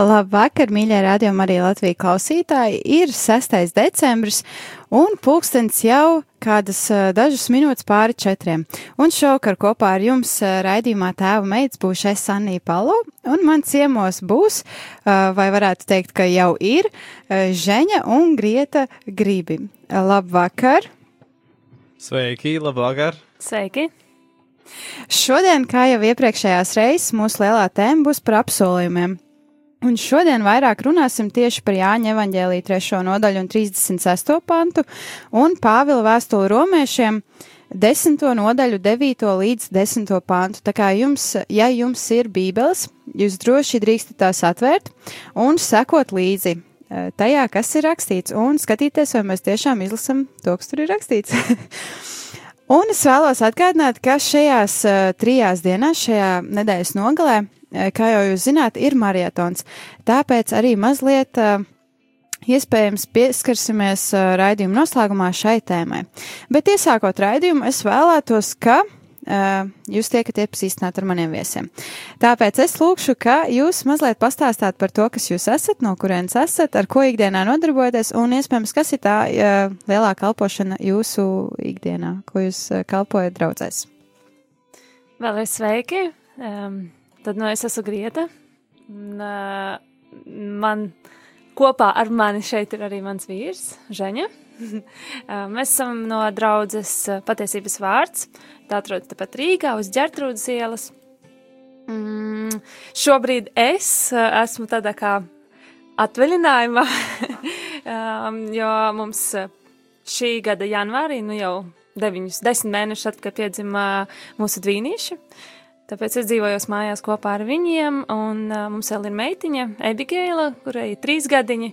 Labvakar, mīļie radījumi, arī Latvijas klausītāji. Ir 6. decembris un pulkstens jau kādas dažas minūtes pāri četriem. Un šovakar kopā ar jums raidījumā tēva meitas būs es Anija Palo, un man ciemos būs, vai varētu teikt, ka jau ir, Žeņa un Grieta Gribi. Labvakar! Sveiki, labvakar! Sveiki! Šodien, kā jau iepriekšējās reizes, mūsu lielā tēma būs par apsolījumiem. Un šodien vairāk runāsim tieši par Jāņa evaņģēlī 3. nodaļu un 36. pantu un Pāvila vēstuli romiešiem 10. nodaļu 9. līdz 10. pantu. Tā kā jums, ja jums ir bībeles, jūs droši drīkstat tās atvērt un sekot līdzi tajā, kas ir rakstīts, un skatīties, vai mēs tiešām izlasam to, kas tur ir rakstīts. un es vēlos atgādināt, ka šajās uh, trijās dienās, šajā nedēļas nogalē, kā jau jūs zināt, ir marietons. Tāpēc arī mazliet uh, iespējams pieskarsimies uh, raidījuma noslēgumā šai tēmai. Bet iesākot raidījumu, es vēlētos, ka uh, jūs tiekat iepazīstināt ar maniem viesiem. Tāpēc es lūkšu, ka jūs mazliet pastāstāt par to, kas jūs esat, no kurienes esat, ar ko ikdienā nodarbojaties, un iespējams, kas ir tā uh, lielā kalpošana jūsu ikdienā, ko jūs kalpojat draudzēs. Vēlreiz sveiki! Um, Tad nu, es esmu Grieta. Un, uh, man kopā ar mani šeit ir arī mans vīrs, Žeņa. uh, mēs esam no draudzes patiesības vārds. Tā atrodas tepat Rīgā uz ģertrūdas ielas. Mm, šobrīd es esmu tādā kā atvaļinājumā, um, jo mums šī gada janvārī, nu jau deviņus, desmit mēnešus atpakaļ piedzima mūsu dvīnīši. Uh, Tāpēc es dzīvoju mājās kopā ar viņiem, un uh, mums vēl ir meitiņa, Ebigēla, kurai ir trīs gadiņi.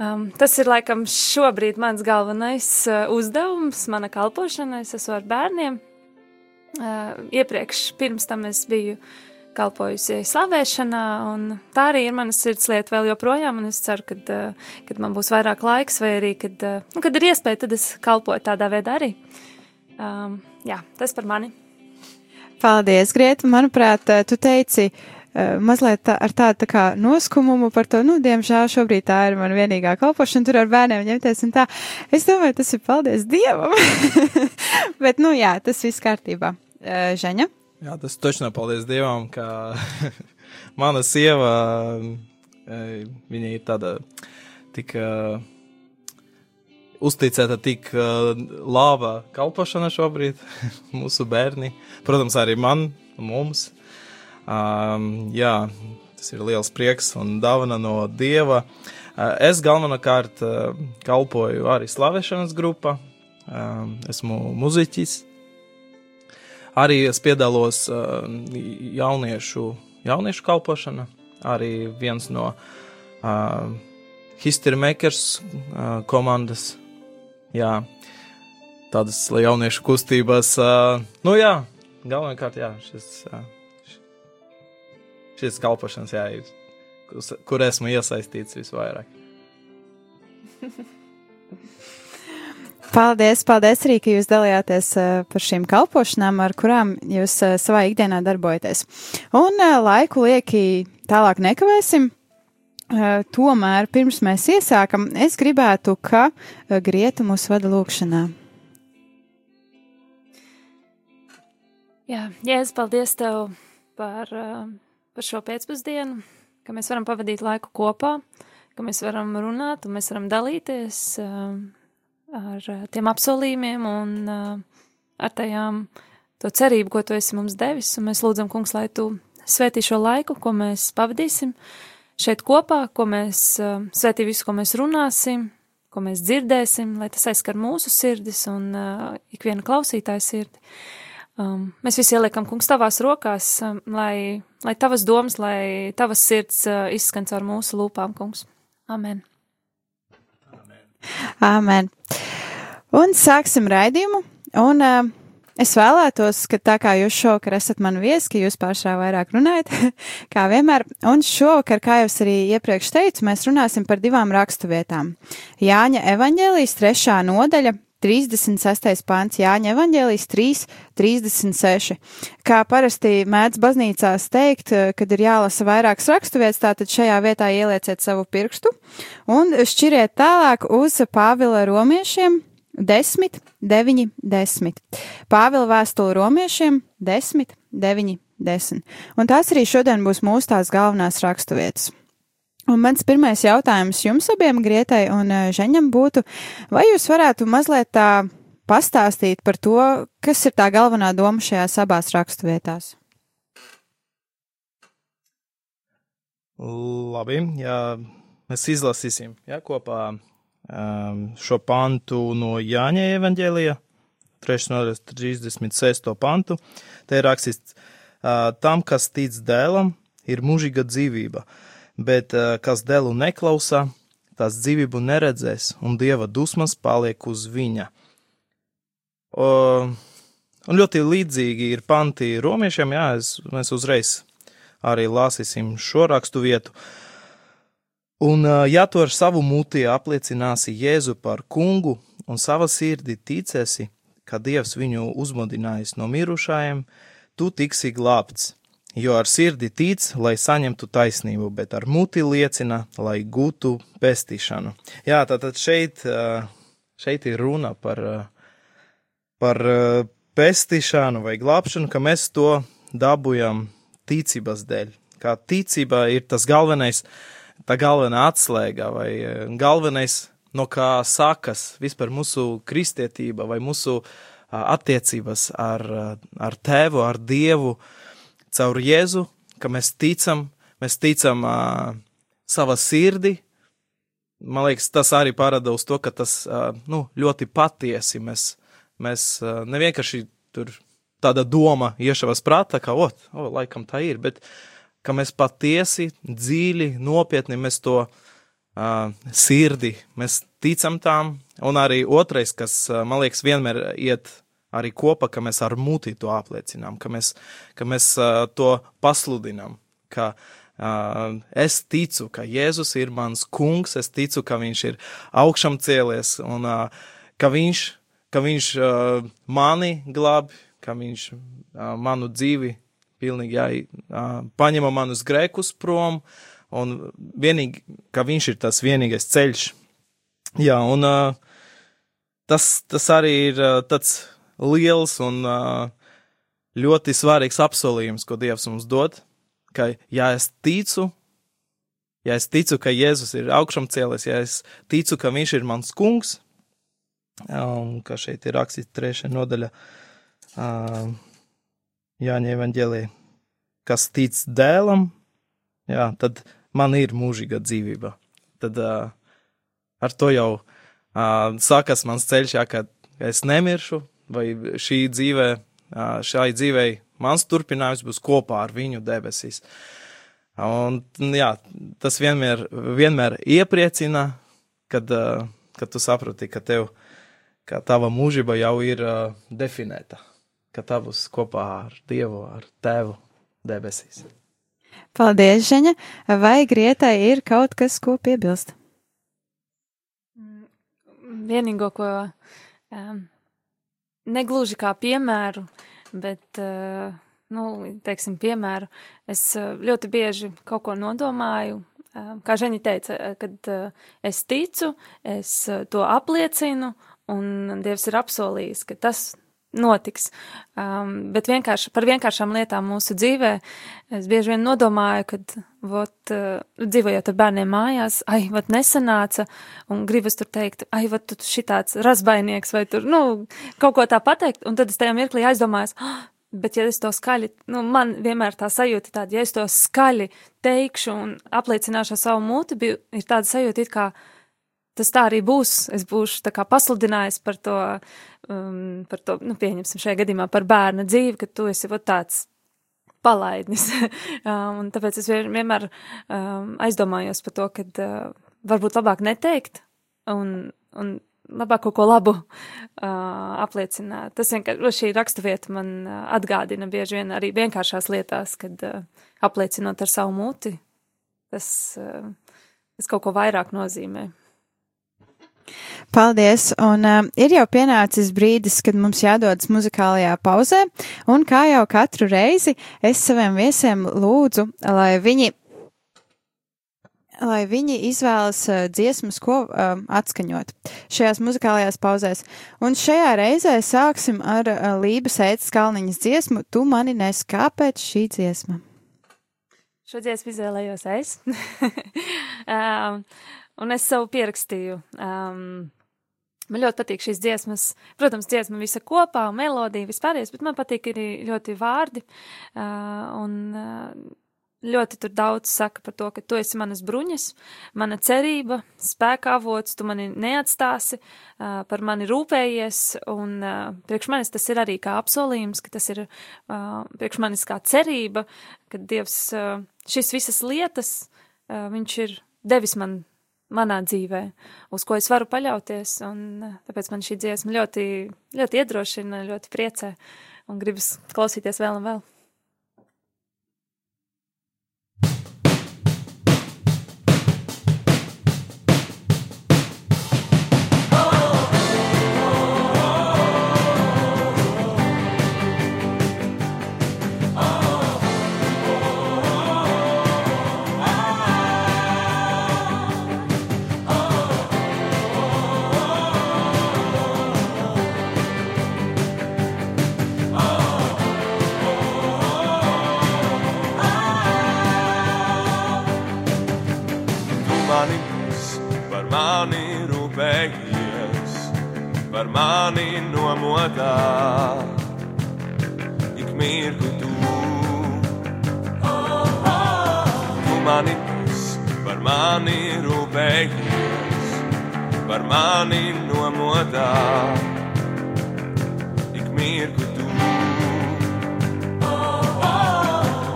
Um, tas ir laikam šobrīd mans galvenais uh, uzdevums, mana kalpošana. Es esmu ar bērniem. Uh, iepriekš, pirms tam es biju kalpojusi slavēšanā, un tā arī ir mana sirdslieta vēl joprojām. Es ceru, ka, uh, kad man būs vairāk laiks, vai arī, kad, uh, nu, kad ir iespēja, tad es kalpoju tādā veidā arī. Um, jā, tas par mani. Paldies, Grieta. Manuprāt, eh, tu teici uh, mazliet tā, ar tādu tā kā noskumumu par to, nu, diemžēl šobrīd tā ir man vienīgā kalpošana, tur ar bērniem ņemties un tā. Es domāju, tas ir paldies Dievam. Bet, nu, jā, tas viss kārtībā. Uh, Žaņa? Jā, tas nav paldies Dievam, ka mana sieva, viņa ir tāda tik. Uh, uzticēta tik uh, laba kalpošana šobrīd, mūsu bērni, protams, arī man, mums. Um, jā, tas ir liels prieks un dāvana no Dieva. Uh, es galvenokārt uh, kalpoju arī slavēšanas grupā, um, esmu muziķis. Arī es piedalos uh, jauniešu, jauniešu kalpošanā, arī viens no uh, History Makers uh, komandas jā, tādas jauniešu kustības. Uh, nu, jā, galvenokārt, jā, šis, uh, šis kalpošanas, jā, ir, kur esmu iesaistīts visvairāk. Paldies, paldies arī, ka jūs dalījāties par šīm kalpošanām, ar kurām jūs savā ikdienā darbojaties. Un laiku lieki tālāk nekavēsim. Uh, tomēr, pirms mēs iesākam, es gribētu, ka uh, Grieta mūs vada lūkšanā. Jā, Jēzus, paldies tev par, uh, par šo pēcpusdienu, ka mēs varam pavadīt laiku kopā, ka mēs varam runāt un mēs varam dalīties ar tiem apsolījumiem un ar tajām to cerību, ko tu esi mums devis, un mēs lūdzam, kungs, lai tu svētī šo laiku, ko mēs pavadīsim šeit kopā, ko mēs svētī visu, ko mēs runāsim, ko mēs dzirdēsim, lai tas aizskar mūsu sirdis un uh, ikviena klausītāja sirdi. Um, mēs visi ieliekam, kungs, tavās rokās, um, lai, lai tavas domas, lai tavas sirds uh, izskan caur mūsu lūpām, kungs. Amen. Amen. Un sāksim raidījumu. Un uh, Es vēlētos, ka tā kā jūs šovakar esat man viesi, ka jūs pāršā vairāk runājat, kā vienmēr, un šovakar, kā jau es arī iepriekš teicu, mēs runāsim par divām rakstuvietām. Jāņa evaņģēlijas trešā nodaļa, 36. pāns Jāņa evaņģēlijas 3, 36. Kā parasti mēdz baznīcās teikt, kad ir jālasa vairākas raksturvietas, tātad šajā vietā ielieciet savu pirkstu un šķiriet tālāk uz Pāvila romiešiem 10, 9, 10. Pāvila vēstule romiešiem 10, 9, 10. Un tās arī šodien būs mūsu tās galvenās raksturvietas. Un mans pirmais jautājums jums abiem, Grietai un eh, Žeņam, būtu, vai jūs varētu mazliet tā pastāstīt par to, kas ir tā galvenā doma šajās abās raksturvietās? Labi, jā, mēs izlasīsim jā, kopā šo pantu no Jāņa evaņģēlija, 3. nodaļas 36. pantu. Te ir rakstīts, tam, kas tic dēlam, ir mūžīga dzīvība, bet kas dēlu neklausā, tās dzīvību neredzēs, un dieva dusmas paliek uz viņa. O, un ļoti līdzīgi ir panti romiešiem, jā, es, mēs uzreiz arī lasīsim šo rakstu vietu. Uh, Un, ja tu ar savu muti apliecināsi Jēzu par kungu un savā sirdī ticēsi, ka Dievs viņu uzmodinājis no mirušajiem, tu tiksi glābts. Jo ar sirdi tic, lai saņemtu taisnību, bet ar muti liecina, lai gūtu pestīšanu. Jā, tātad šeit, šeit ir runa par, par pestīšanu vai glābšanu, ka mēs to dabujam ticības dēļ. Kā ticība ir tas galvenais, uh, tā galvenā atslēga vai e, galvenais, no kā sākas vispār mūsu kristietība vai mūsu attiecības ar, ar Tēvu, ar Dievu, caur Jēzu, ka mēs ticam, mēs ticam uh, savā sirdī. Man liekas, tas arī parāda uz to, ka tas uh, nu, ļoti patiesi. Mēs, mēs uh, nevienkārši tur tāda doma iešavas prātā, ka, o, oh, laikam tā ir, bet uh, ka mēs patiesi, dziļi, nopietni mēs to uh, sirdi, mēs ticam tām, un arī otrais, kas man liekas vienmēr iet arī kopā, ka mēs ar muti to apliecinām, ka mēs, ka mēs uh, to pasludinām, ka uh, es ticu, ka Jēzus ir mans kungs, es ticu, ka viņš ir augšām cēlies, un uh, ka viņš, ka viņš uh, mani glābi, ka viņš uh, manu dzīvi pilnīgi jā, paņema manus grēkus prom, un vienīgi, ka viņš ir tas vienīgais ceļš. Jā, un tas, tas arī ir tāds liels un ļoti svarīgs apsolījums, ko Dievs mums dod, ka, ja es ticu, ja es ticu, ka Jēzus ir augšām cēlies, ja es ticu, ka viņš ir mans kungs, un ka šeit ir rakstīts trešā nodaļa, uh, Jāņa evaņģēlī, kas tic dēlam, jā, tad man ir mūžīga dzīvība. Tad uh, ar to jau uh, sākas mans ceļš, jā, kad es nemiršu, vai šī dzīve, uh, šai dzīvei mans turpinājums būs kopā ar viņu debesīs. Un, jā, tas vienmēr, vienmēr iepriecina, kad, uh, kad tu saproti, ka tev, ka tava mūžība jau ir uh, definēta ka tā būs kopā ar Dievu, ar Tēvu debesīs. Paldies, Žaņa! Vai Grietai ir kaut kas, ko piebilst? Mm, vienīgo, ko um, negluži kā piemēru, bet, uh, nu, teiksim, piemēru, es uh, ļoti bieži kaut ko nodomāju, uh, kā Žaņa teica, kad uh, es ticu, es uh, to apliecinu, un Dievs ir apsolījis, ka tas notiks. Um, bet vienkārši par vienkāršām lietām mūsu dzīvē es bieži vien nodomāju, kad vot, uh, dzīvojot ar bērniem mājās, ai, vat nesanāca, un gribas tur teikt, ai, vat tu šitāds razbainieks vai tur, nu, kaut ko tā pateikt, un tad es tajā mirklī aizdomājos, ah, Bet, ja es to skaļi, nu, man vienmēr tā sajūta tāda, ja es to skaļi teikšu un apliecināšu savu bija, ir tāda sajūta, it kā tas tā arī būs. Es būšu pasludinājis par to, um, par to, nu, pieņemsim šajā gadījumā par bērna dzīvi, ka tu esi tāds palaidnis. um, tāpēc es vienmēr um, aizdomājos par to, ka uh, varbūt labāk neteikt un, un labāk kaut ko labu uh, apliecināt. Tas vienkārši šī raksturvieta man uh, atgādina bieži vien arī vienkāršās lietās, kad uh, apliecinot ar savu muti, tas, uh, tas kaut ko vairāk nozīmē. Paldies! Un uh, ir jau pienācis brīdis, kad mums jādodas muzikālajā pauzē, un kā jau katru reizi es saviem viesiem lūdzu, lai viņi lai viņi izvēlas uh, dziesmas, ko uh, atskaņot šajās muzikālajās pauzēs. Un šajā reizē sāksim ar uh, Lības ētas kalniņas dziesmu Tu mani nes, kāpēc šī dziesma? Šo dziesmu izvēlējos es. um, un es savu pierakstīju. Um, Man ļoti patīk šīs dziesmas. Protams, dziesma visa kopā, melodija, vispārējais, bet man patīk arī ļoti vārdi. Uh, un uh, ļoti daudz saka par to, ka tu esi manas bruņas, mana cerība, spēka avots, tu mani neatstāsi, uh, par mani rūpējies, un uh, priekš manis tas ir arī kā apsolījums, ka tas ir uh, priekš manis kā cerība, ka Dievs šīs visas lietas, viņš ir devis man manā dzīvē, uz ko es varu paļauties, un uh, tāpēc man šī dziesma ļoti, ļoti iedrošina, ļoti priecē, un gribas klausīties vēl un vēl. Nomodā ik mirkli tu. Tu mani par mani rūpējies, par mani nomodā ik mirkli tu.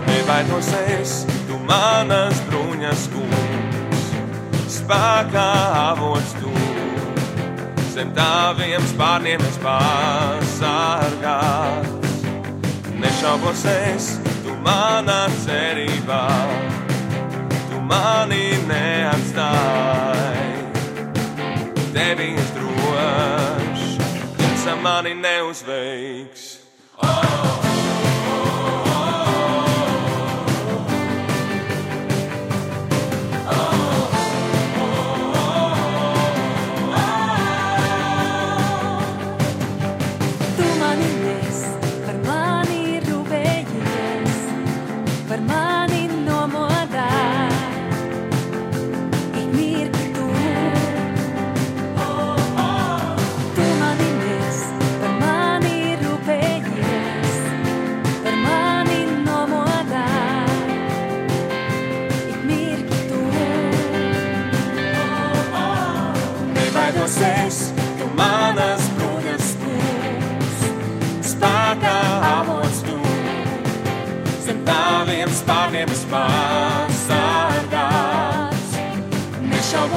Nevainosies, tu manas bruņas kungs, spēkā avots tu zem taviem spārniem es pasargāts. Nešaubos es, tu manā cerībā, tu mani neatstāji. Tevi es droši, tiesa mani neuzveiks.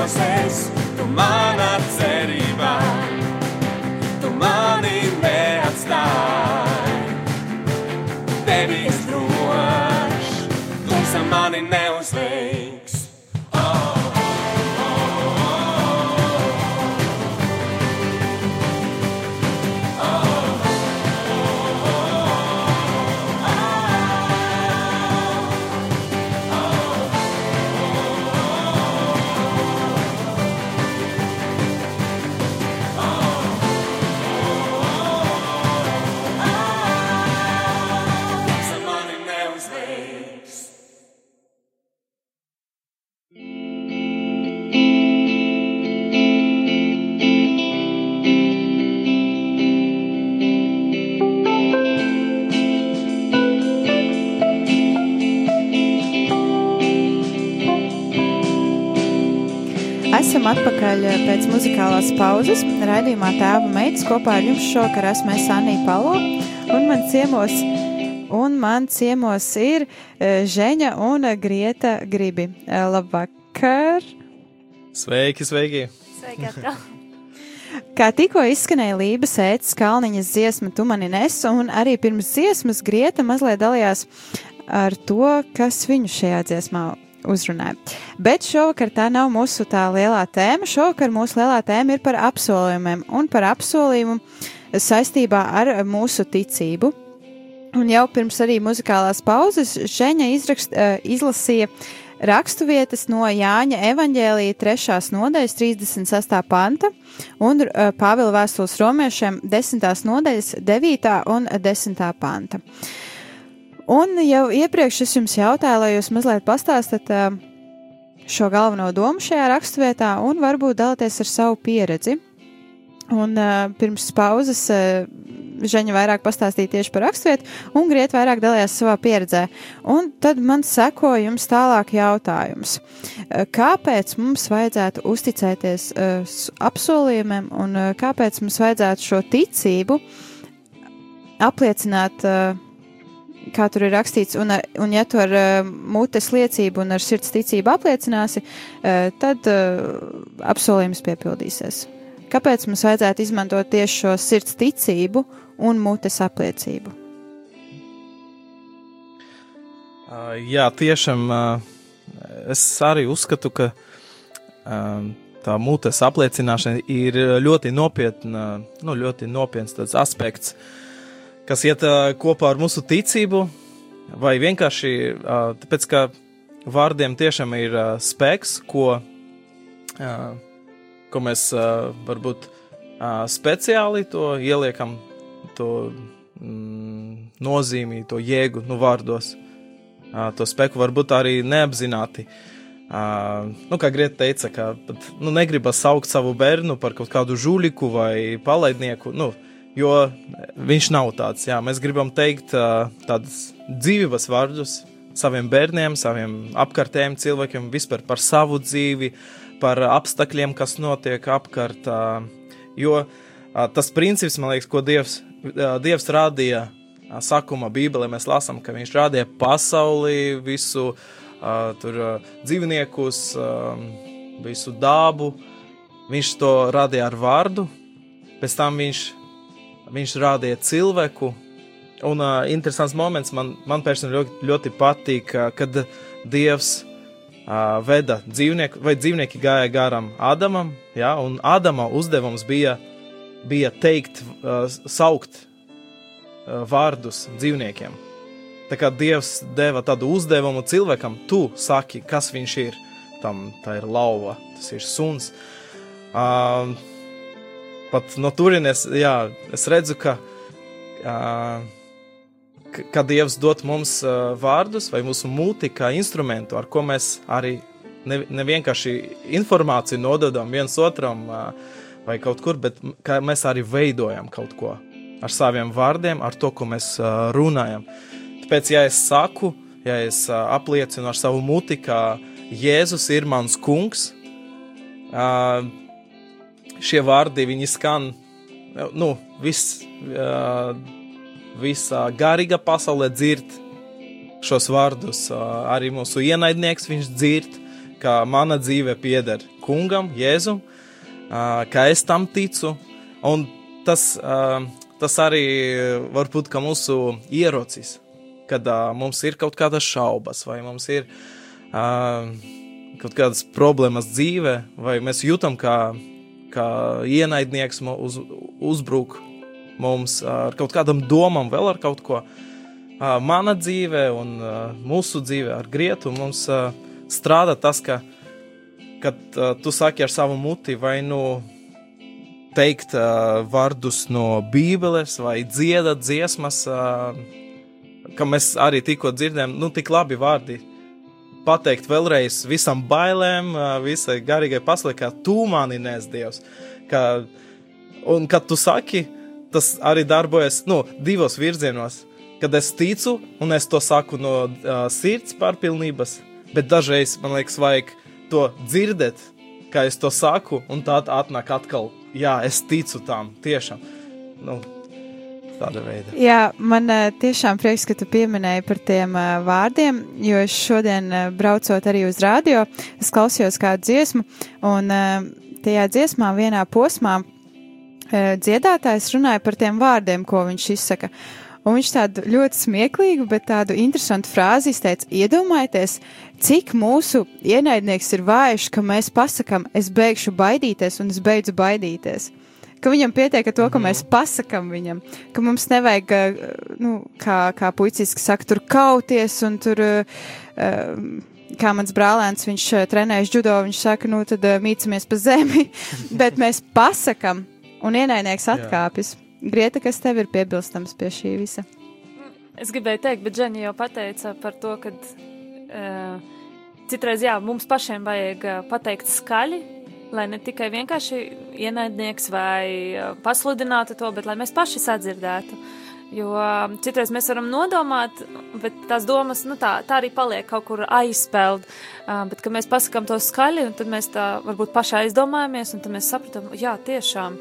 Nešaubos es, tu manā cerībā, tu mani neatstāji. Tevi es droši, tumsa mani neuzveiks. Muzikālās pauzes. Raidījumā tēva meitas kopā ar jums šokar esmu es Anija Palo, un man ciemos, un man ciemos ir eh, Žeņa un Grieta Gribi. Eh, Labvakar! Sveiki, sveiki! Sveiki atkal! Kā tikko izskanēja Lībijas ētas kalniņas dziesma, tu mani nes, un arī pirms dziesmas Grieta mazliet dalījās ar to, kas viņu šajā dziesmā uzrunāja. Bet šovakar tā nav mūsu tā lielā tēma. Šovakar mūsu lielā tēma ir par apsolījumiem un par apsolījumu saistībā ar mūsu ticību. Un jau pirms arī muzikālās pauzes Šeņa izrakst, uh, izlasīja raksturvietas no Jāņa evaņģēlīja 3. nodaļas 36. panta un uh, Pāvila vēstules romiešiem 10. nodaļas 9. un 10. panta. Un jau iepriekš es jums jautāju, lai jūs mazliet pastāstat uh, šo galveno domu šajā raksturvietā un varbūt dalieties ar savu pieredzi. Un uh, pirms pauzes uh, Žaņa vairāk pastāstīja tieši par raksturvietu, un Grieta vairāk dalījās savā pieredzē. Un tad man seko jums tālāk jautājums. Uh, kāpēc mums vajadzētu uzticēties uh, apsolījumiem, un uh, kāpēc mums vajadzētu šo ticību apliecināt uh, kā tur ir rakstīts, un, ar, un ja tu ar uh, mutes liecību un ar sirds ticību apliecināsi, uh, tad uh, apsolījums piepildīsies. Kāpēc mums vajadzētu izmantot tieši šo sirds ticību un mutes apliecību? Uh, jā, tiešām uh, es arī uzskatu, ka uh, tā mutes apliecināšana ir ļoti nopietna, nu, ļoti nopietns aspekts. Uh, kas iet uh, kopā ar mūsu ticību, vai vienkārši uh, tāpēc, ka vārdiem tiešām ir uh, spēks, ko, uh, ko mēs uh, varbūt uh, speciāli to ieliekam, to mm, nozīmī, to jēgu nu, vārdos. Uh, to spēku varbūt arī neapzināti. Uh, nu, kā Greta teica, ka pat, nu, negribas saukt savu bērnu par kaut kādu žuliku vai palaidnieku. Nu, uh, jo viņš nav tāds. Jā, mēs gribam teikt tādus dzīvības vārdus saviem bērniem, saviem apkārtējiem cilvēkiem, vispār par savu dzīvi, par apstākļiem, kas notiek apkārt. Jo tas princips, man liekas, ko Dievs, Dievs rādīja sākuma Bībelē, mēs lasām, ka Viņš rādīja pasauli, visu tur dzīvniekus, visu dabu. Viņš to rādīja ar vārdu, pēc tam viņš viņš rādīja cilvēku. Un uh, interesants moments man, man personīgi ļoti, ļoti patīk, uh, kad Dievs uh, veda dzīvnieku, vai dzīvnieki gāja garām Ādamam, ja, un Ādama uzdevums bija, bija teikt, uh, saukt uh, vārdus dzīvniekiem. Tā kā Dievs deva tādu uzdevumu cilvēkam, tu saki, kas viņš ir. Tam tā ir lauva, tas ir suns. Uh, pat no turienes, jā, es redzu, ka, uh, ka Dievs dod mums uh, vārdus vai mūsu mūti kā instrumentu, ar ko mēs arī ne, ne vienkārši informāciju nododam viens otram uh, vai kaut kur, bet ka mēs arī veidojam kaut ko ar saviem vārdiem, ar to, ko mēs uh, runājam. Tāpēc, ja es saku, ja es uh, apliecinu ar savu muti, ka Jēzus ir mans kungs, uh, šie vārdi viņi skan nu, vis, uh, visā garīga pasaulē dzird šos vārdus. Arī mūsu ienaidnieks viņš dzird, ka mana dzīve pieder kungam, Jēzum, ka es tam ticu. Un tas, tas arī var būt mūsu ierocis, kad mums ir kaut kādas šaubas vai mums ir. Kaut kādas problēmas dzīvē, vai mēs jūtam, ka kā ienaidnieks uz, uzbruk mums ar kaut kādam domam, vēl ar kaut ko. Mana dzīve un mūsu dzīve ar grietu mums strādā tas, ka, kad tu saki ar savu muti vai nu teikt vārdus no Bībeles vai dziedat dziesmas, ka mēs arī tikko dzirdējām, nu tik labi vārdi pateikt vēlreiz visam bailēm, visai garīgai pasaulē, kā tu mani nes Dievs. Ka, un kad tu saki, tas arī darbojas nu, divos virzienos. Kad es ticu, un es to saku no uh, sirds pārpilnības, bet dažreiz man liekas, vajag to dzirdēt, kā es to saku, un tā atnāk atkal, jā, es ticu tam tiešām. Nu, tāda veida. Jā, man tiešām prieks, ka tu pieminēji par tiem vārdiem, jo es šodien braucot arī uz radio, es klausījos kādu dziesmu, un tajā dziesmā vienā posmā dziedātājs runāja par tiem vārdiem, ko viņš izsaka. Un viņš tādu ļoti smieklīgu, bet tādu interesantu frāzi izteica: Iedomājieties, cik mūsu ienaidnieks ir vājš, ka mēs pasakām, es beigšu baidīties un es beidzu baidīties. Ka viņam pietiek ar to, ka mēs pasakām viņam, ka mums nevajag, nu, kā, kā puiciski saka, tur kauties un tur, kā mans brālēns, viņš trenējas judo, viņš saka, nu, tad mīcamies pa zemi, bet mēs pasakām un ienaidnieks atkāpjas. Grieta, kas tev ir piebilstams pie šī visa? Es gribēju teikt, bet Dženi jau pateica par to, ka uh, citreiz jā, mums pašiem vajag uh, pateikt skaļi, lai ne tikai vienkārši ienaidnieks vai pasludinātu to, bet lai mēs paši sadzirdētu. Jo citreiz mēs varam nodomāt, bet tās domas nu, tā, tā arī paliek kaut kur aizspēld. Bet, kad mēs pasakām to skaļi, tad mēs tā varbūt paši aizdomājamies, un tad mēs saprotam, jā, tiešām.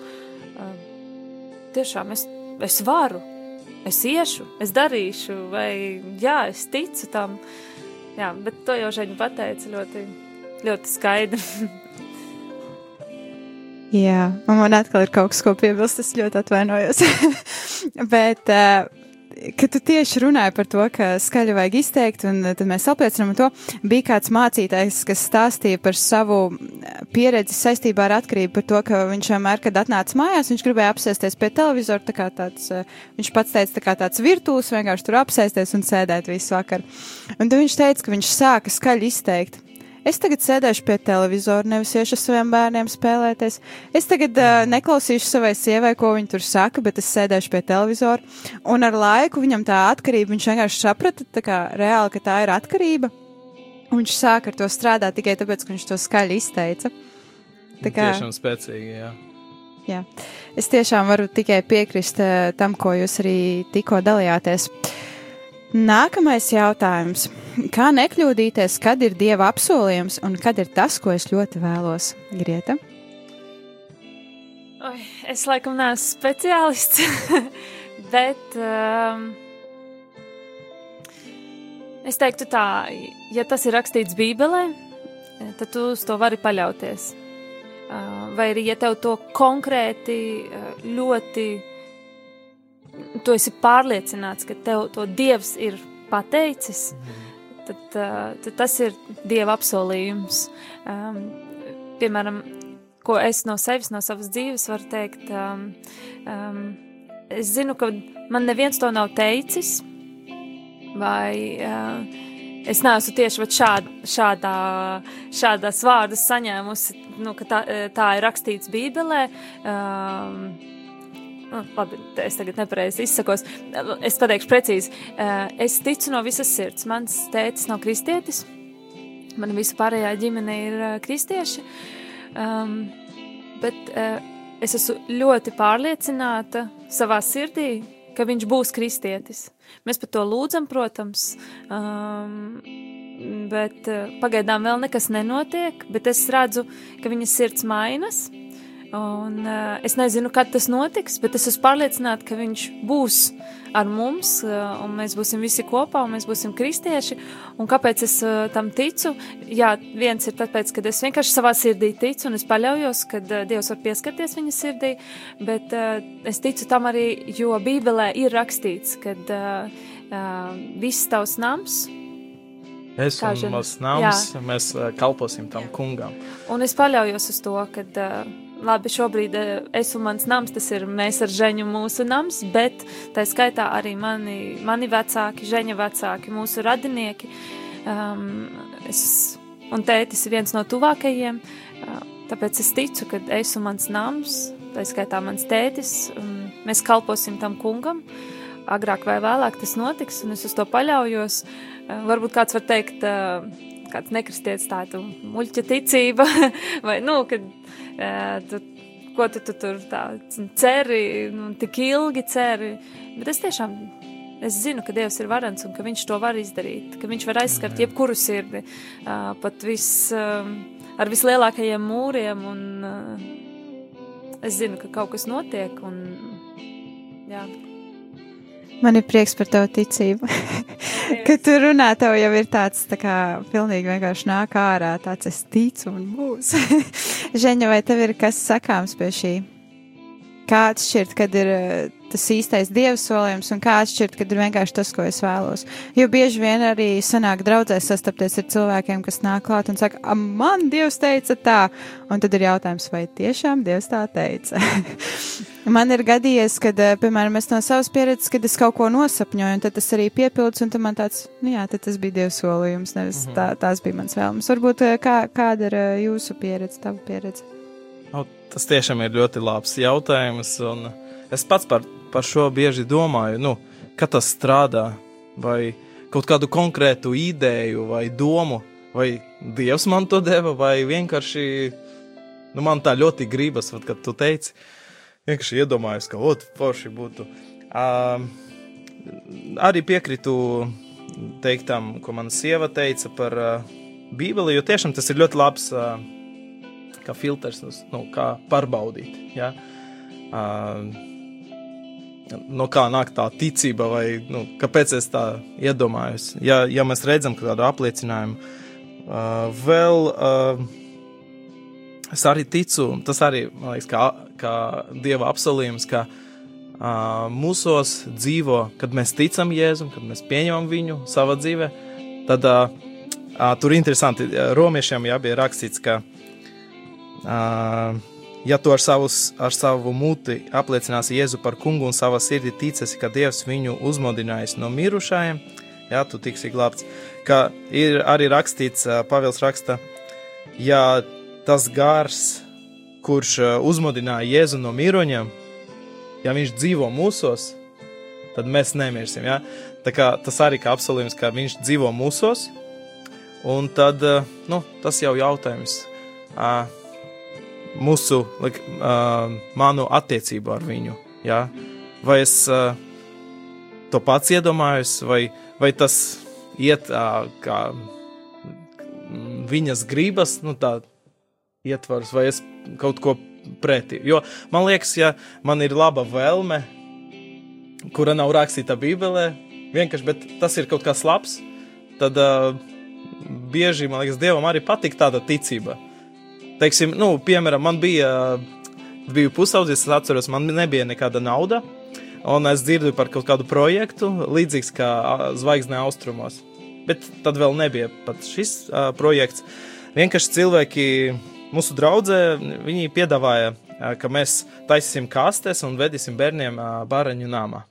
Tiešām es, es varu, es iešu, es darīšu, vai jā, es ticu tam. Jā, bet to jau Žēņa pateica ļoti, ļoti skaidri. jā, un man atkal ir kaut kas, ko piebilst, es ļoti atvainojos. bet uh, kad tu tieši runāji par to, ka skaļi vajag izteikt, un tad mēs apliecinām to, bija kāds mācītājs, kas stāstīja par savu pieredzi saistībā ar atkarību, par to, ka viņš vienmēr, kad atnāca mājās, viņš gribēja apsēsties pie televizora, tā kā tāds, viņš pats teica, tā kā tāds virtuos, vienkārši tur apsēsties un sēdēt visu vakaru. Un tad viņš teica, ka viņš sāka skaļi izteikt. Es tagad sēdēšu pie televizora, nevis iešu ar saviem bērniem spēlēties. Es tagad uh, neklausīšu savai sievai, ko viņa tur saka, bet es sēdēšu pie televizora. Un ar laiku viņam tā atkarība, viņš vienkārši saprata, kā, reāli, ka tā ir atkarība. Un viņš sāka ar to strādāt tikai tāpēc, ka viņš to skaļi izteica. Tā kā tiešām spēcīgi, jā. Jā, es tiešām varu tikai piekrist uh, tam, ko jūs arī tikko dalījāties. Nākamais jautājums. Kā nekļūdīties, kad ir dieva apsolījums un kad ir tas, ko es ļoti vēlos? Grieta? Oi, es laikam neesmu speciālists, bet um, es teiktu tā, ja tas ir rakstīts Bībelē, tad tu uz to vari paļauties. Uh, vai arī, ja tev to konkrēti uh, ļoti tu esi pārliecināts, ka tev to Dievs ir pateicis, tad, tad tas ir Dieva apsolījums. Um, piemēram, ko es no sevis, no savas dzīves varu teikt, um, um, es zinu, ka man neviens to nav teicis, vai uh, es neesmu tieši šād, šādā, šādas vārdas saņēmusi, nu, ka tā, tā ir rakstīts Bībelē. Um, labi, es tagad nepareizi izsakos, es pateikšu precīzi. Eh, es ticu no visas sirds. Mans tētis nav kristietis, mana visa pārējā ģimene ir eh, kristieši, um, bet uh, es esmu ļoti pārliecināta savā sirdī, ka viņš būs kristietis. Mēs par to lūdzam, protams, um, bet pagaidām vēl nekas nenotiek, bet es redzu, ka viņa sirds mainas. Un, uh, es nezinu, kad tas notiks, bet es esmu pārliecināta, ka viņš būs ar mums, uh, un mēs būsim visi kopā, un mēs būsim kristieši. Un kāpēc es uh, tam ticu? Jā, viens ir tāpēc, ka es vienkārši savā sirdī ticu, un es paļaujos, ka uh, Dievs var pieskarties viņa sirdī, bet uh, es ticu tam arī, jo Bībelē ir rakstīts, ka uh, uh, viss tavs nams Es un mans nams, jā. mēs kalposim tam kungam. Un es paļaujos uz to, ka uh, labi, šobrīd eh, es un mans nams, tas ir mēs ar Žeņu mūsu nams, bet tā skaitā arī mani, mani vecāki, Žeņa vecāki, mūsu radinieki. Um, es, un tētis ir viens no tuvākajiem, uh, tāpēc es ticu, ka es un mans nams, tā skaitā mans tētis, um, mēs kalposim tam kungam. Agrāk vai vēlāk tas notiks, un es uz to paļaujos. Uh, varbūt kāds var teikt, uh, kāds nekristietis tādu muļķa ticība, vai, nu, kad tu, ko tu, tu tur tā ceri, nu, tik ilgi ceri, bet es tiešām, es zinu, ka Dievs ir varens un ka viņš to var izdarīt, ka viņš var aizskart jebkuru sirdi, pat viss uh, ar vislielākajiem mūriem, un es zinu, ka kaut kas notiek, un jā. Man ir prieks par tavu ticību. Kad tu runā, tev jau ir tāds, tā kā, pilnīgi vienkārši nāk ārā, tāds es ticu un būs. Ženja, vai tev ir kas sakāms pie šī? Kā atšķirt, kad ir uh, tas īstais dieva solījums un kā atšķirt, kad ir vienkārši tas, ko es vēlos. Jo bieži vien arī sanāk draudzēs sastapties ar cilvēkiem, kas nāk klāt un saka, man dievs teica tā, un tad ir jautājums, vai tiešām dievs tā teica. man ir gadījies, kad, piemēram, es no savas pieredzes, kad es kaut ko nosapņoju, un tad tas arī piepildus, un tad man tāds, nu jā, tad tas bija dieva solījums, nevis -hmm. tā, tās bija mans vēlmes. Varbūt kā, kāda ir jūsu pieredze, tava pieredze? Tas tiešām ir ļoti labs jautājums, un es pats par par šo bieži domāju, nu, kā tas strādā, vai kaut kādu konkrētu ideju vai domu, vai Dievs man to deva, vai vienkārši nu, man tā ļoti gribas, vat, kad tu teici, vienkārši iedomājos, ka ot, forši būtu. Uh, arī piekritu teiktam, ko mana sieva teica par uh, Bībeli, jo tiešām tas ir ļoti labs uh, kā filtrs, nu, kā pārbaudīt. Ja? No kā nāk tā ticība, vai nu, kāpēc es tā iedomājos. Ja, ja mēs redzam kādu apliecinājumu, vēl es arī ticu, tas arī man liekas, kā, kā dieva apsolījums, ka mūsos dzīvo, kad mēs ticam Jēzum, kad mēs pieņemam viņu savā dzīvē, tad tur interesanti, romiešiem jā, bija rakstīts, ka uh, Ja tu ar, savus, ar savu muti apliecināsi Jēzu par kungu un savā sirdī ticēsi, ka Dievs viņu uzmodinājis no mirušajiem, jā, tu tiksi glābts. Kā ir arī rakstīts, Pāvils raksta, ja tas gars, kurš uzmodināja Jēzu no miruņiem, ja viņš dzīvo mūsos, tad mēs nemirsim. Ja? Tā kā, tas arī kā apsolījums, ka viņš dzīvo mūsos, un tad nu, tas jau jautājums. Mūsu, like, uh, manu attiecību ar viņu. Ja? Vai es uh, to pats iedomājos, vai, vai tas iet uh, kā viņas gribas, nu tā ietvars, vai es kaut ko pretī. Jo man liekas, ja man ir laba vēlme, kura nav rakstīta Bībelē, vienkārši, tas ir kaut kas labs, tad uh, bieži, man liekas, Dievam arī patīk tāda ticība teiksim, nu, piemēram, man bija, biju pusaudzis, es atceros, man nebija nekāda nauda, un es dzirdu par kaut kādu projektu, līdzīgs kā Zvaigznē austrumos. Bet tad vēl nebija pat šis uh, projekts. Vienkārši cilvēki, mūsu draudzē, viņi piedāvāja, uh, ka mēs taisīsim kastes un vedīsim bērniem uh, bāreņu namā.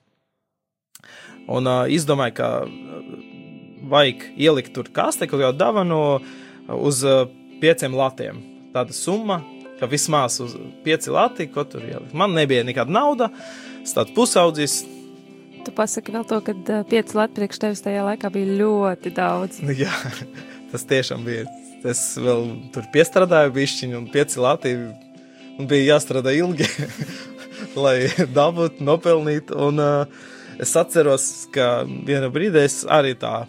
Un uh, izdomāju, ka vajag ielikt tur kastē kaut kādu dāvanu uz uh, pieciem latiem tāda summa, ka vismaz uz pieci lati, ko tur ielikt. Man nebija nekāda nauda, es tāds pusaudzis. Tu pasaki vēl to, ka pieci lati priekš tevis tajā laikā bija ļoti daudz. Jā, tas tiešām bija. Es vēl tur piestrādāju bišķiņu un pieci lati un bija jāstrādā ilgi, lai dabūtu, nopelnītu. Un uh, es atceros, ka vienā brīdī es arī tā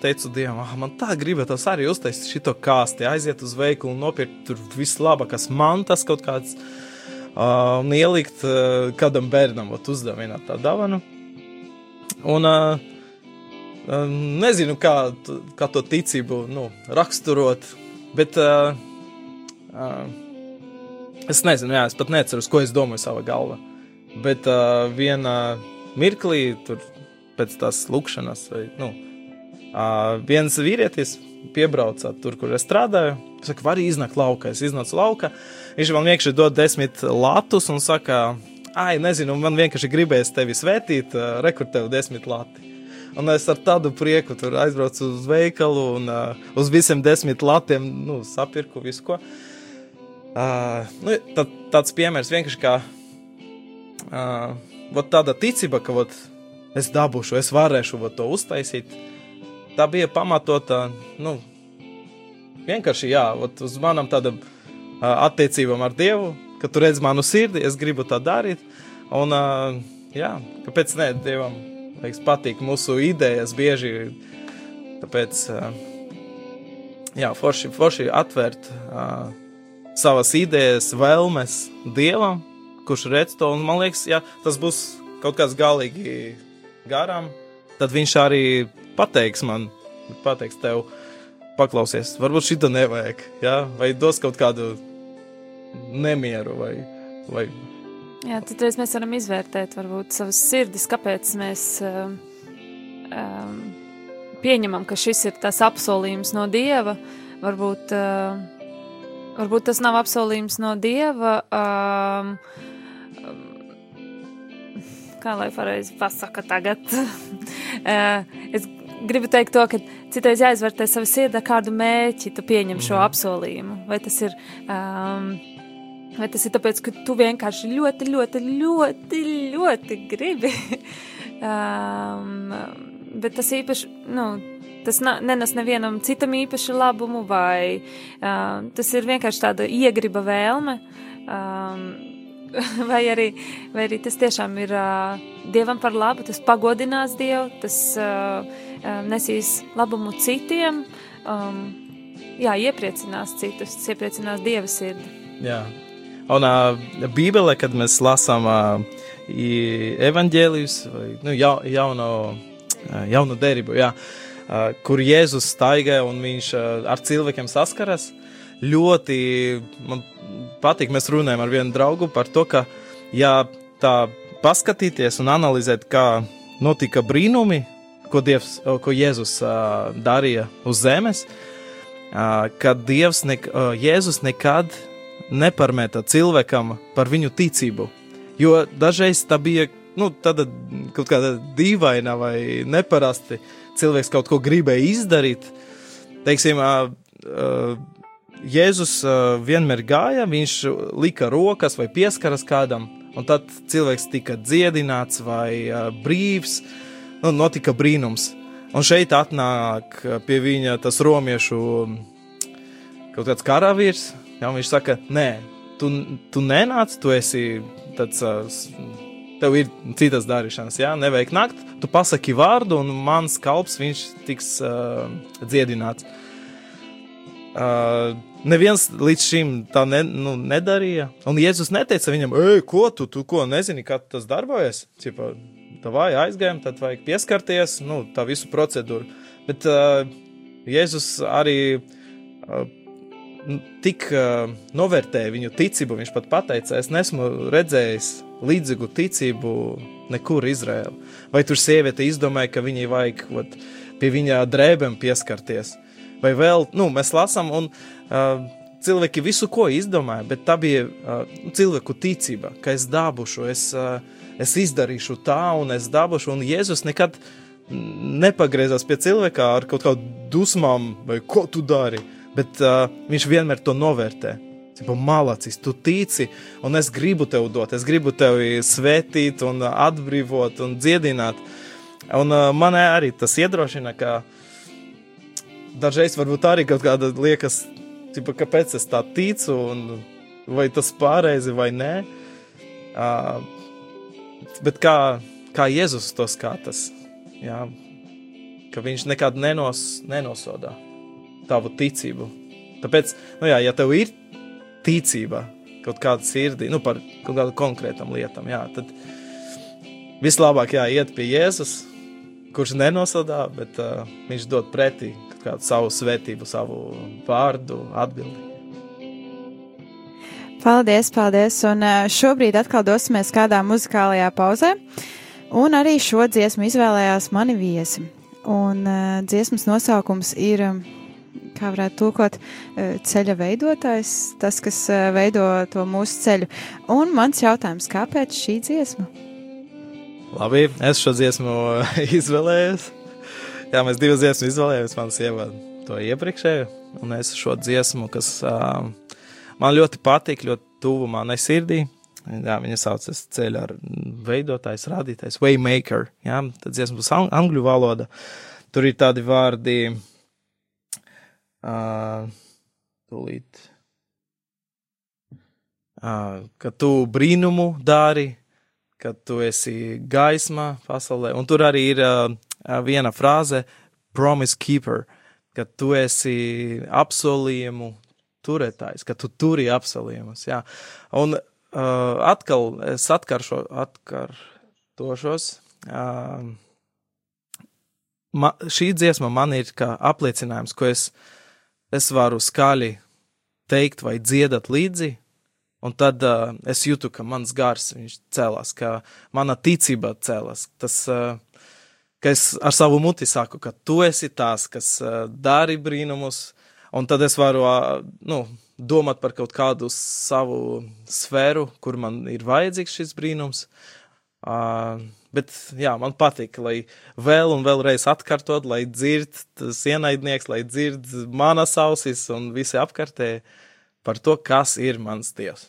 teicu Dievam, ah, man tā gribētos arī uztaisīt šo kāsti, aiziet uz veikalu un nopirkt tur vislabākās mantas kaut kāds uh, un ielikt uh, kādam bērnam, ot uzdāvināt tā dāvanu. Un uh, nezinu, kā, kā to ticību nu, raksturot, bet uh, uh, es nezinu, jā, es pat neceros, ko es domāju savā galvā. Bet uh, vienā mirklī, tur pēc tās lūkšanas, vai, nu, Uh, viens vīrietis piebrauca tur, kur es strādāju. Es saku, var iznākt laukā. Es iznācu laukā. Viņš man vienkārši dod desmit latus un saka, ai, nezinu, man vienkārši gribēs tevi svētīt, uh, rekur tev desmit lati. Un es ar tādu prieku tur aizbraucu uz veikalu un uh, uz visiem desmit latiem nu, sapirku visu ko. Uh, nu, tā, tāds piemērs vienkārši kā uh, tāda ticība, ka ot, es dabūšu, es varēšu to uztaisīt tā bija pamatota, nu, vienkārši, jā, uz manam tādam attiecībām ar Dievu, ka tu redz manu sirdi, es gribu tā darīt, un, jā, kāpēc ne, Dievam, liekas, patīk mūsu idejas bieži, tāpēc, jā, forši, forši atvērt uh, savas idejas, vēlmes dievam, kurš redz to. Un man liekas, ja tas būs kaut kas galīgi garām, tad viņš arī pateiks man, pateiks tev, paklausies, varbūt šito nevajag, ja? vai dos kaut kādu nemieru vai, vai Jā, tad mēs varam izvērtēt varbūt savas sirdis, kāpēc mēs um, um, pieņemam, ka šis ir tas apsolījums no Dieva. Varbūt, uh, varbūt tas nav apsolījums no Dieva. Um, um, kā lai pareizi pasaka tagad? uh, es gribu teikt to, ka citreiz jāizvērtē savu sirdi, kādu mērķi tu pieņem šo Mhm. apsolījumu. Vai tas ir... Um, Vai tas ir tāpēc, ka tu vienkārši ļoti, ļoti, ļoti, ļoti gribi? um, bet tas īpaši, nu, tas nenes nevienam citam īpaši labumu, vai um, tas ir vienkārši tāda iegriba vēlme. Um, vai, arī, vai arī tas tiešām ir uh, dievam par labu, tas pagodinās dievu, tas uh, uh, nesīs labumu citiem. Um, jā, iepriecinās citus, tas iepriecinās dieva sirdi. Jā. Un uh, Bībelē, kad mēs lasām uh, evanģēlijus, vai nu, ja, jauno, uh, jauno derību, jā, uh, kur Jēzus staigā un viņš uh, ar cilvēkiem saskaras, ļoti man patīk. Mēs runājam ar vienu draugu par to, ka, ja tā paskatīties un analizēt, kā notika brīnumi, ko, Dievs, ko Jēzus uh, darīja uz zemes, uh, kad Dievs, ne, uh, Jēzus nekad neparmēta cilvēkam par viņu ticību. Jo dažreiz tā bija nu, tāda kaut kāda dīvaina vai neparasti. Cilvēks kaut ko gribēja izdarīt. Teiksim, uh, uh, Jēzus vienmēr gāja, viņš lika rokas vai pieskaras kādam, un tad cilvēks tika dziedināts vai brīvs. Nu, notika brīnums. Un šeit atnāk pie viņa tas romiešu kaut kāds karavīrs, Ja, viņš saka, nē, tu, tu nenāc, tu esi tāds, tev ir citas darīšanas, jā, nevajag nakt, tu pasaki vārdu, un mans kalps viņš tiks uh, dziedināts. Uh, neviens līdz šim tā ne, nu, nedarīja, un Jēzus neteica viņam, ej, ko tu, tu ko nezini, kā tas darbojas, Cipa, tā vai aizgājām, tad vajag pieskarties, nu, tā visu procedūru, bet uh, Jēzus arī uh, tik uh, novērtēja viņu ticību. Viņš pat teica, es nesmu redzējis līdzīgu ticību nekur Izrēlā. Vai tur sieviete izdomāja, ka viņai vajag ot, pie viņa drēbēm pieskarties? Vai vēl, nu, mēs lasām, un uh, cilvēki visu ko izdomāja, bet tā bija uh, cilvēku ticība, ka es dabūšu, es, uh, es izdarīšu tā, un es dabūšu, un Jēzus nekad nepagriezās pie cilvēka ar kaut kādām dusmām, vai ko tu dari bet uh, viņš vienmēr to novērtē. Tipo, malacis, tu tici, un es gribu tev dot, es gribu tevi svētīt, un atbrīvot un dziedināt. Un uh, man arī tas iedrošina, ka dažreiz varbūt arī kaut kāda liekas, tipo, kāpēc es tā ticu, un vai tas pareizi vai nē. Uh, bet kā, kā Jēzus to skatās, ka viņš nekad nenos, nenosodā tavu ticību. Tāpēc, nu jā, ja tev ir ticība kaut kāda sirdī, nu par kaut kādu konkrētam lietam, jā, tad vislabāk jā, iet pie Jēzus, kurš nenosadā, bet uh, viņš dod pretī kādu savu svētību, savu vārdu, atbildi. Paldies, paldies. Un uh, šobrīd atkal dosimies kādā muzikālajā pauzē. Un arī šo dziesmu izvēlējās mani viesi. Un uh, dziesmas nosaukums ir, um, kā varētu tulkot, ceļa veidotājs, tas, kas veido to mūsu ceļu. Un mans jautājums, kāpēc šī dziesma? Labi, es šo dziesmu izvēlējos. Jā, mēs divas dziesmas izvēlējāmies. Man sieva to iepriekšēju, un es šo dziesmu, kas uh, man ļoti patīk, ļoti tuvu manai sirdī. Jā, viņa saucas ceļā ar veidotājs, radītājs, Waymaker. Jā, tad dziesma būs ang angļu valoda. Tur ir tādi vārdi, uh, tūlīt, uh, ka tu brīnumu dari, ka tu esi gaisma pasaulē. Un tur arī ir uh, viena frāze, promise keeper, ka tu esi apsolījumu turētājs, ka tu turi apsolījumus. Jā. Un uh, atkal es atkaršo, atkārtošos. Uh, ma, šī dziesma man ir kā apliecinājums, ko es, es varu skaļi teikt vai dziedāt līdzi. Un tad uh, es jūtu, ka mans gars cēlās, ka mana ticība cēlās. Tas, uh, ka es ar savu muti saku, ka tu esi tās, kas uh, dari brīnumus, un tad es varu nu, domāt par kaut kādu savu sfēru, kur man ir vajadzīgs šis brīnums. Uh, bet jā, man patīk, lai vēl un vēlreiz atkārtot, lai dzird tas ienaidnieks, lai dzird manas ausis un visi apkārtē par to, kas ir mans dievs.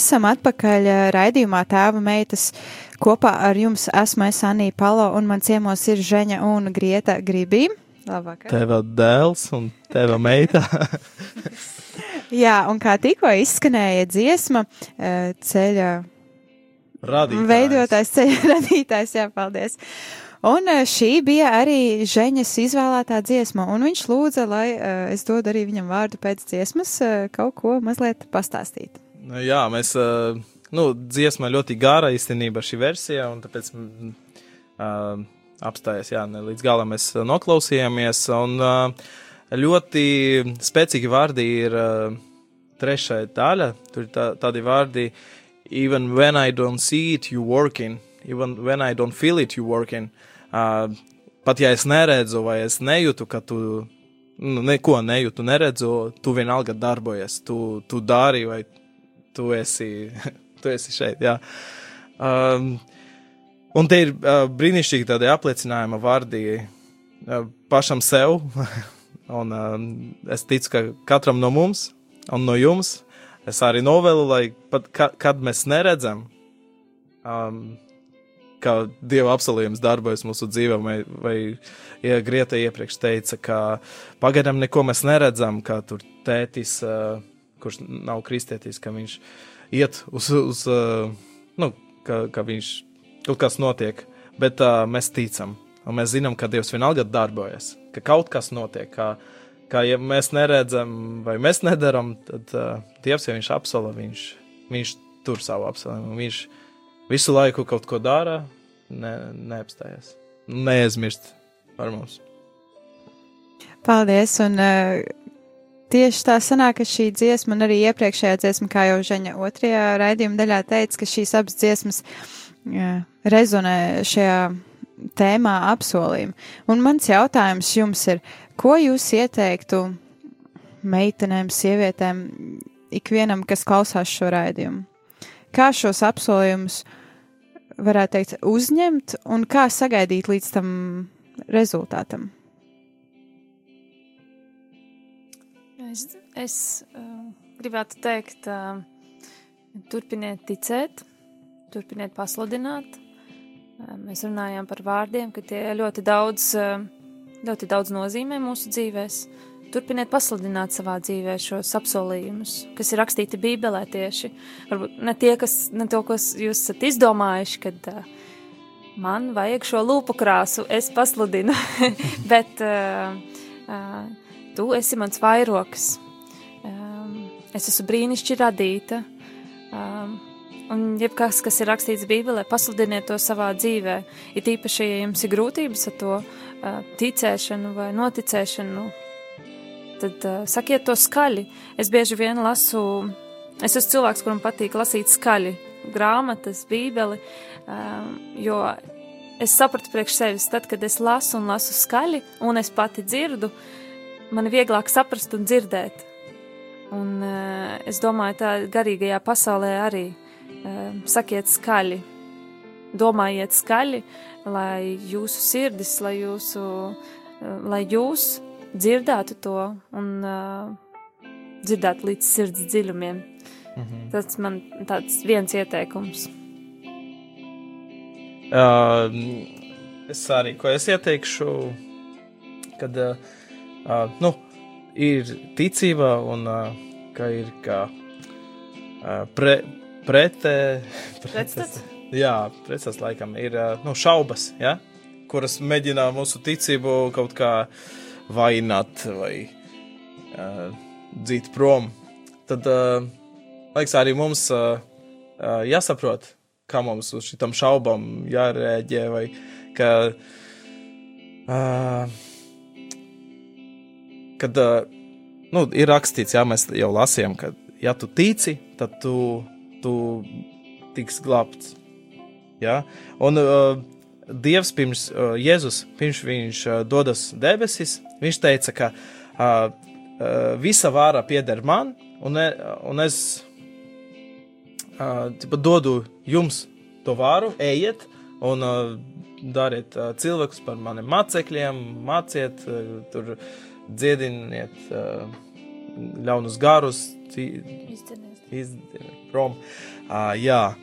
Esam atpakaļ eh, raidījumā Tēva meitas. Kopā ar jums esmu es Anija Palo un man ciemos ir Žeņa un Grieta Gribī. Labvakar. Teva dēls un teva meita. Jā, un kā tikko izskanēja dziesma, eh, ceļa Radītājs. veidotājs, ceļa radītājs, jā, paldies. Un eh, šī bija arī Žeņas izvēlētā dziesma, un viņš lūdza, lai es dodu arī viņam vārdu pēc dziesmas kaut ko mazliet pastāstīt. Jā, mēs, ā, nu, dziesma ļoti gara īstenībā šī versija, un tāpēc ā, apstājas, jā, ne līdz galam mēs noklausījāmies, un ā, ļoti spēcīgi vārdi ir ā, trešā daļa, tur ir tā, tādi vārdi, even when I don't see it, you working, even when I don't feel it, you working. Uh, pat ja es neredzu vai es nejūtu, ka tu nu, neko nejūtu, neredzu, tu vienalga darbojies, tu, tu dari vai tu esi, tu esi šeit. Jā. Um, un te ir uh, brīnišķīgi tādi apliecinājuma vārdi uh, pašam sev. un um, es ticu, ka katram no mums un no jums es arī novēlu, lai pat ka, kad mēs neredzam, um, kā Dieva apsolījums darbojas mūsu dzīvē, vai, vai ja Grieta iepriekš teica, ka pagaidām neko mēs neredzam, kā tur tētis, uh, kurš nav kristietis, ka viņš iet uz, uz uh, nu, ka, ka viņš kaut kas notiek, bet uh, mēs ticam, un mēs zinām, ka Dievs vienalga darbojas, ka kaut kas notiek, kā, kā ja mēs neredzam vai mēs nedaram, tad uh, Dievs, ja viņš apsola, viņš, viņš tur savu apsolījumu, viņš visu laiku kaut ko dara, ne, neapstājas, neaizmirst par mums. Paldies! Un, uh, tieši tā sanāk, ka šī dziesma, un arī iepriekšējā dziesma, kā jau Žaņa otrajā raidījuma daļā teica, ka šīs abas dziesmas uh, rezonē šajā tēmā apsolījumi. Un mans jautājums jums ir, ko jūs ieteiktu meitenēm, sievietēm, ikvienam, kas klausās šo raidījumu? Kā šos apsolījumus varētu teikt uzņemt un kā sagaidīt līdz tam rezultātam? Es, es uh, gribētu teikt, uh, turpiniet ticēt, turpiniet pasludināt. Uh, mēs runājām par vārdiem, ka tie ļoti daudz, uh, ļoti daudz nozīmē mūsu dzīvēs. Turpiniet pasludināt savā dzīvē šos apsolījumus, kas ir rakstīti Bībelē tieši. Varbūt ne tie, kas, ne to, kas jūs esat izdomājuši, kad uh, man vajag šo lūpu krāsu, es pasludinu, bet uh, uh, tu esi mans vairoks. Um, es esmu brīnišķīgi radīta. Um, un jebkas, kas ir rakstīts Bībelē, pasludiniet to savā dzīvē. Ir īpaši, ja jums ir grūtības ar to uh, ticēšanu vai noticēšanu, tad uh, sakiet to skaļi. Es bieži vien lasu, es esmu cilvēks, kuram patīk lasīt skaļi grāmatas, bībeli, um, jo es sapratu priekš sevis, tad, kad es lasu un lasu skaļi, un es pati dzirdu, man ir vieglāk saprast un dzirdēt. Un uh, es domāju, tā garīgajā pasaulē arī uh, sakiet skaļi, domājiet skaļi, lai jūsu sirdis, lai jūsu, uh, lai jūs dzirdētu to un uh, dzirdētu līdz sirds dziļumiem. -hmm. Tas man tāds viens ieteikums. Uh, es arī, ko es ieteikšu, kad uh, uh, nu, ir ticība un uh, ka ir kā uh, pre, pretē, Pretstats? jā, pretstats laikam ir uh, nu, šaubas, ja? kuras mēģina mūsu ticību kaut kā vainot vai uh, dzīt prom. Tad, uh, liekas, arī mums uh, uh, jāsaprot, kā mums uz šitām šaubām jārēģē, vai ka, uh, kad uh, nu, ir rakstīts, jā, mēs jau lasījām, ka, ja tu tici, tad tu, tu tiks glābts. Ja? Un uh, Dievs pirms uh, Jēzus, pirms viņš uh, dodas debesis, viņš teica, ka uh, uh, visa vāra pieder man, un, e, un es uh, tipa, dodu jums to vāru, ejiet un uh, dariet uh, cilvēkus par maniem mācekļiem, māciet, uh, tur dziediniet uh, ļaunus garus, izdeva prom. Uh, jā,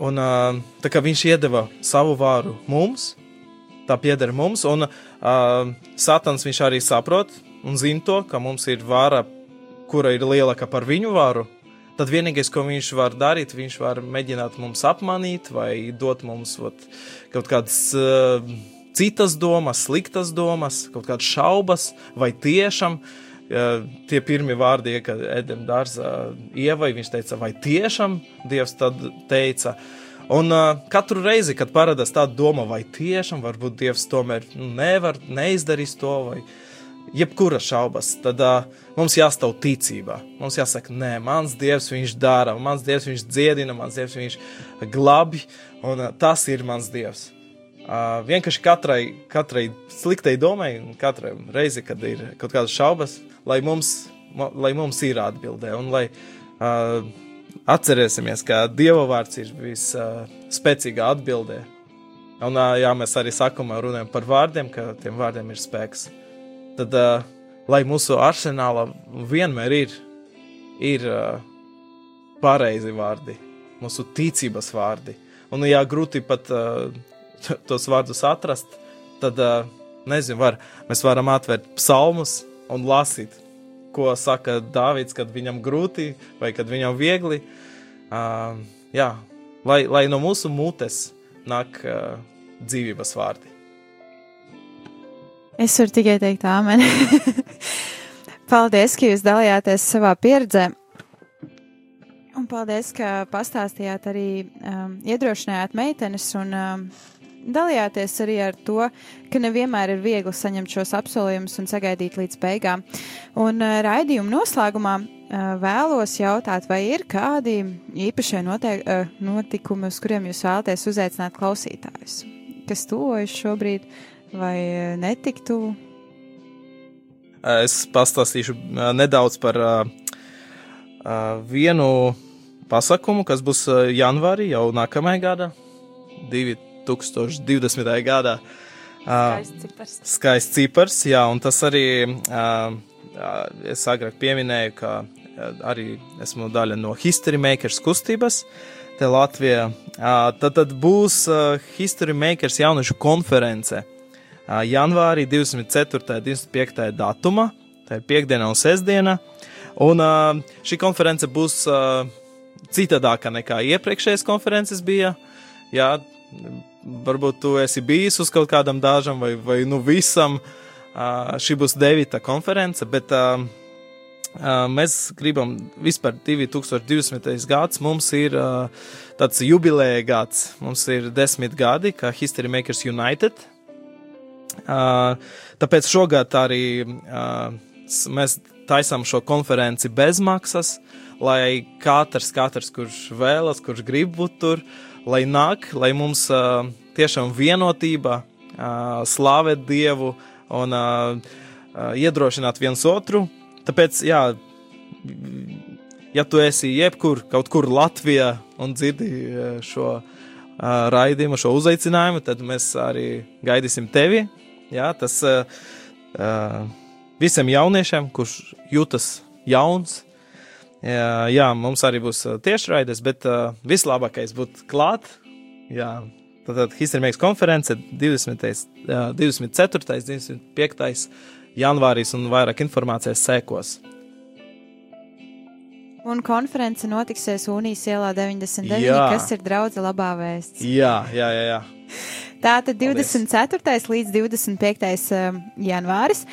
un uh, tā kā viņš iedeva savu vāru mums, tā pieder mums, un uh, Satans viņš arī saprot un zina to, ka mums ir vāra, kura ir lielāka par viņu vāru. Tad vienīgais, ko viņš var darīt, viņš var mēģināt mums apmanīt vai dot mums ot, kaut kādas uh, citas domas, sliktas domas, kaut kādas šaubas, vai tiešām uh, tie pirmie vārdi, kad Edem dārza ievai, viņš teica, vai tiešām Dievs tad teica. Un uh, katru reizi, kad parādās tāda doma, vai tiešām varbūt Dievs tomēr nu, nevar, neizdarīs to, vai jebkura šaubas, tad uh, mums jāstāv ticībā. Mums jāsaka, nē, mans Dievs, viņš dara, mans Dievs, viņš dziedina, mans Dievs, viņš glābi, un uh, tas ir mans Dievs. Uh, vienkārši katrai, katrai sliktai domai, un katrai reizi, kad ir kaut kādas šaubas, lai mums, lai mums ir atbildē, un lai uh, atcerēsimies, ka Dieva vārds ir visspēcīgā uh, atbildē. Un, uh, jā, mēs arī sākumā runājam par vārdiem, ka tiem vārdiem ir spēks. Tad, uh, lai mūsu arsenālā vienmēr ir, ir uh, pareizi vārdi, mūsu ticības vārdi. Un, ja grūti pat uh, tos vārdus atrast, tad, nezinu, var, mēs varam atvērt psalmus un lasīt, ko saka Dāvids, kad viņam grūti vai kad viņam viegli. Uh, jā, lai, lai no mūsu mutes nāk uh, dzīvības vārdi. Es varu tikai teikt, āmen. paldies, ka jūs dalījāties savā pieredzē. Un paldies, ka pastāstījāt arī, um, iedrošinājāt meitenes un um, dalījāties arī ar to, ka nevienmēr ir viegli saņemt šos apsolījumus un sagaidīt līdz beigām. Un uh, raidījuma noslēgumā uh, vēlos jautāt, vai ir kādi īpašie noteik, uh, notikumi, uz kuriem jūs vēlaties uzaicināt klausītājus, kas tuvojas šobrīd vai uh, netiktu? Es pastāstīšu nedaudz par vienu pasākumu, kas būs janvārī, jau nākamajā gadā, 2020. gadā. Skaists cipars. Skaists cipars, jā, un tas arī uh, es agrāk pieminēju, ka ā, arī esmu daļa no History Makers kustības. Te Latvijā. Tad, tad būs uh, History Makers jauniešu konference janvārī 24. un 25. datumā. Tā ir piekdiena un sestdiena. Un šī konference būs citādāka nekā iepriekšējās konferences bija. Jā, varbūt tu esi bijis uz kaut kādam dažam vai, vai nu visam. Uh, šī būs devīta konference, bet uh, uh, mēs gribam vispār 2020. gads. Mums ir uh, tāds jubileja gads. Mums ir desmit gadi, kā History Makers United. Uh, tāpēc šogad arī uh, mēs taisām šo konferenci bezmaksas, lai katrs, katrs kurš vēlas, kurš grib būt tur, lai nāk, lai mums uh, tiešām vienotība, uh, slavēt Dievu un uh, uh, iedrošināt viens otru. Tāpēc, jā, ja tu esi jebkur, kaut kur Latvijā un dzirdi šo uh, raidījumu, šo uzaicinājumu, tad mēs arī gaidīsim tevi. Jā, tas uh, visiem jauniešiem, kurš jūtas jauns. Jā, jā, mums arī būs tiešraides, bet uh, vislabākais būtu klāt. Jā, tātad Histrēmēks konference 20. Uh, 24. 25. janvārīs un vairāk informācijas sekos. Un konference notiksies Unijas ielā 99, Jā. kas ir draudze labā vēsts. Jā, jā, jā. jā. Tātad Paldies. 24. līdz 25. um, janvāris.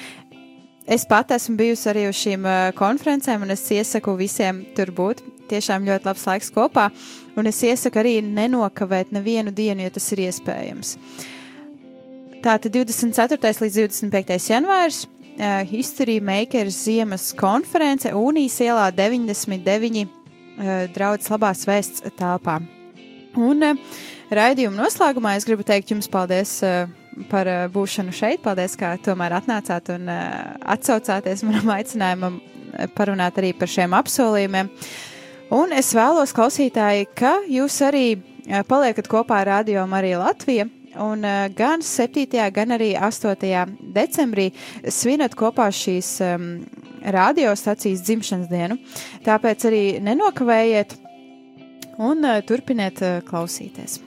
Es pat esmu bijusi arī uz šīm uh, konferencēm, un es iesaku visiem tur būt. Tiešām ļoti labs laiks kopā, un es iesaku arī nenokavēt nevienu dienu, ja tas ir iespējams. Tātad 24. līdz 25. janvāris. Uh, History Makers ziemas konference Unijas ielā 99 uh, draudzes labās vēsts telpā. Un uh, raidījuma noslēgumā es gribu teikt jums paldies uh, par uh, būšanu šeit. Paldies, ka tomēr atnācāt un uh, atsaucāties manam aicinājumam uh, parunāt arī par šiem apsolījumiem. Un es vēlos, klausītāji, ka jūs arī uh, paliekat kopā ar Radio Mariju Latviju. Un uh, gan 7. gan arī 8. decembrī svinat kopā šīs um, radiostacijas dzimšanas dienu. Tāpēc arī nenokavējiet un uh, turpiniet uh, klausīties.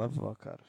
Labvakar!